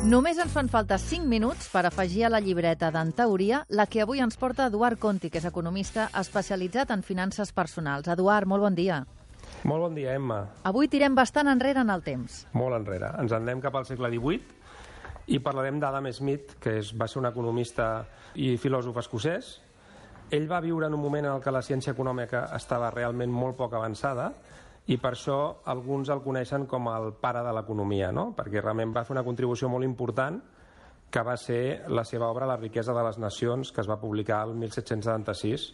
Només ens fan falta 5 minuts per afegir a la llibreta d'en teoria la que avui ens porta Eduard Conti, que és economista especialitzat en finances personals. Eduard, molt bon dia. Molt bon dia, Emma. Avui tirem bastant enrere en el temps. Molt enrere. Ens en anem cap al segle XVIII i parlarem d'Adam Smith, que és, va ser un economista i filòsof escocès. Ell va viure en un moment en què la ciència econòmica estava realment molt poc avançada i per això alguns el coneixen com el pare de l'economia, no? perquè realment va fer una contribució molt important que va ser la seva obra La riquesa de les nacions, que es va publicar el 1776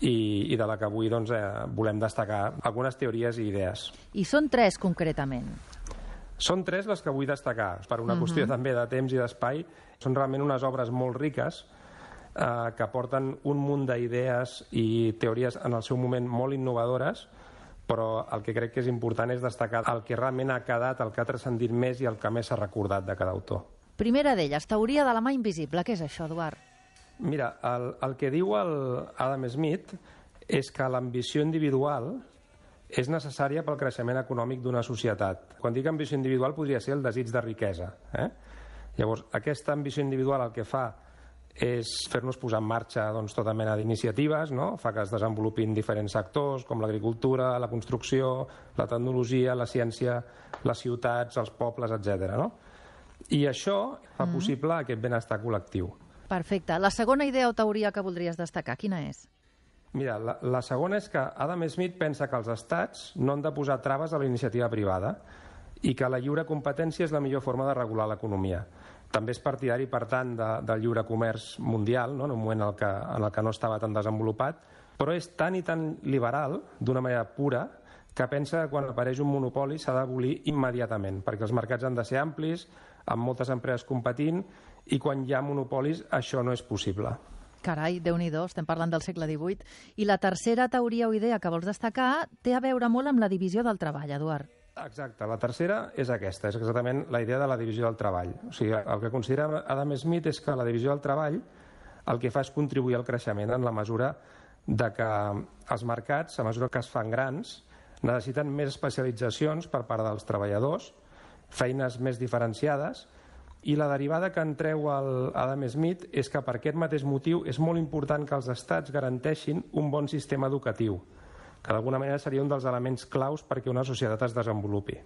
i, i de la que avui doncs, eh, volem destacar algunes teories i idees. I són tres, concretament. Són tres les que vull destacar, per una uh -huh. qüestió també de temps i d'espai. Són realment unes obres molt riques eh, que porten un munt d'idees i teories en el seu moment molt innovadores, però el que crec que és important és destacar el que realment ha quedat, el que ha transcendit més i el que més s'ha recordat de cada autor. Primera d'elles, teoria de la mà invisible. Què és això, Eduard? Mira, el, el que diu el Adam Smith és que l'ambició individual és necessària pel creixement econòmic d'una societat. Quan dic ambició individual podria ser el desig de riquesa. Eh? Llavors, aquesta ambició individual el que fa és fer-nos posar en marxa doncs, tota mena d'iniciatives, no? fa que es desenvolupin diferents sectors com l'agricultura, la construcció, la tecnologia, la ciència, les ciutats, els pobles, etc. No? I això fa mm -hmm. possible aquest benestar col·lectiu. Perfecte. La segona idea o teoria que voldries destacar, quina és? Mira, la, la segona és que Adam Smith pensa que els estats no han de posar traves a la iniciativa privada i que la lliure competència és la millor forma de regular l'economia. També és partidari, per tant, de, del lliure comerç mundial, no? en un moment en el, que, en el que no estava tan desenvolupat, però és tan i tan liberal, d'una manera pura, que pensa que quan apareix un monopoli s'ha d'abolir immediatament, perquè els mercats han de ser amplis, amb moltes empreses competint, i quan hi ha monopolis això no és possible. Carai, déu nhi estem parlant del segle XVIII. I la tercera teoria o idea que vols destacar té a veure molt amb la divisió del treball, Eduard. Exacte. La tercera és aquesta, és exactament la idea de la divisió del treball. O sigui, el que considera Adam Smith és que la divisió del treball el que fa és contribuir al creixement en la mesura de que els mercats, a mesura que es fan grans, necessiten més especialitzacions per part dels treballadors, feines més diferenciades, i la derivada que en treu el Adam Smith és que per aquest mateix motiu és molt important que els estats garanteixin un bon sistema educatiu, que d'alguna manera seria un dels elements claus perquè una societat es desenvolupi.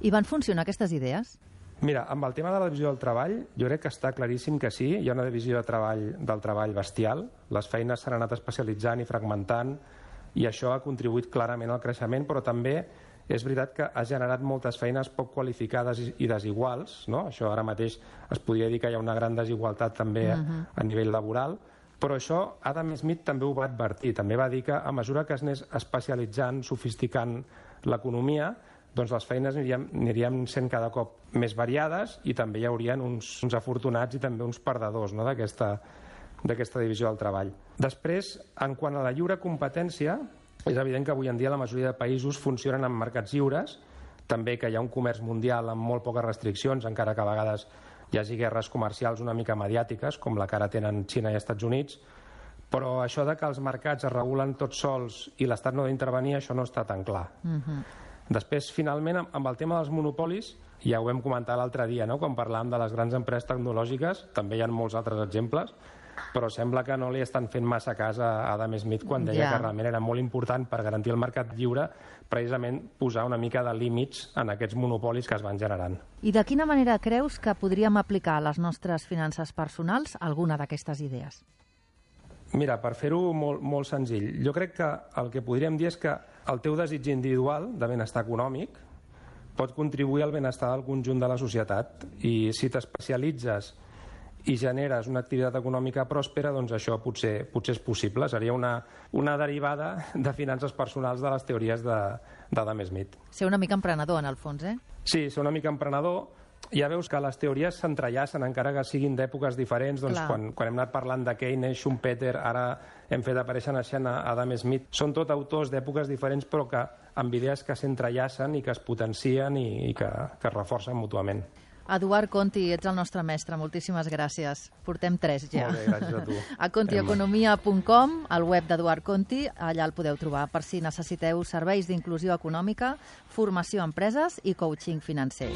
I van funcionar aquestes idees? Mira, amb el tema de la divisió del treball, jo crec que està claríssim que sí. Hi ha una divisió de treball, del treball bestial. Les feines s'han anat especialitzant i fragmentant i això ha contribuït clarament al creixement, però també és veritat que ha generat moltes feines poc qualificades i desiguals. No? Això ara mateix es podria dir que hi ha una gran desigualtat també uh -huh. a nivell laboral, però això Adam Smith també ho va advertir. També va dir que a mesura que es anés especialitzant, sofisticant l'economia, doncs les feines anirien, anirien sent cada cop més variades i també hi haurien uns, uns afortunats i també uns perdedors no, d'aquesta divisió del treball. Després, en quant a la lliure competència, és evident que avui en dia la majoria de països funcionen en mercats lliures, també que hi ha un comerç mundial amb molt poques restriccions, encara que a vegades hi hagi guerres comercials una mica mediàtiques, com la que ara tenen Xina i Estats Units, però això de que els mercats es regulen tots sols i l'Estat no ha d'intervenir, això no està tan clar. Uh mhm. -huh. Després, finalment, amb el tema dels monopolis, ja ho vam comentar l'altre dia, no? quan parlàvem de les grans empreses tecnològiques, també hi ha molts altres exemples, però sembla que no li estan fent massa cas a Adam Smith quan deia ja. que realment era molt important per garantir el mercat lliure precisament posar una mica de límits en aquests monopolis que es van generant. I de quina manera creus que podríem aplicar a les nostres finances personals alguna d'aquestes idees? Mira, per fer-ho molt, molt senzill, jo crec que el que podríem dir és que el teu desig individual de benestar econòmic pot contribuir al benestar del conjunt de la societat i si t'especialitzes i generes una activitat econòmica pròspera, doncs això potser, potser és possible. Seria una, una derivada de finances personals de les teories d'Adam Smith. Ser una mica emprenedor, en el fons, eh? Sí, ser una mica emprenedor. Ja veus que les teories s'entrellacen, encara que siguin d'èpoques diferents. Doncs quan, quan hem anat parlant de Keynes, Schumpeter, ara hem fet aparèixer en escena Adam Smith. Són tot autors d'èpoques diferents, però que amb idees que s'entrellacen i que es potencien i, i que, que es reforcen mútuament. Eduard Conti, ets el nostre mestre. Moltíssimes gràcies. Portem tres ja. Molt bé, gràcies a tu. A contieconomia.com, al web d'Eduard Conti, allà el podeu trobar per si necessiteu serveis d'inclusió econòmica, formació a empreses i coaching financer.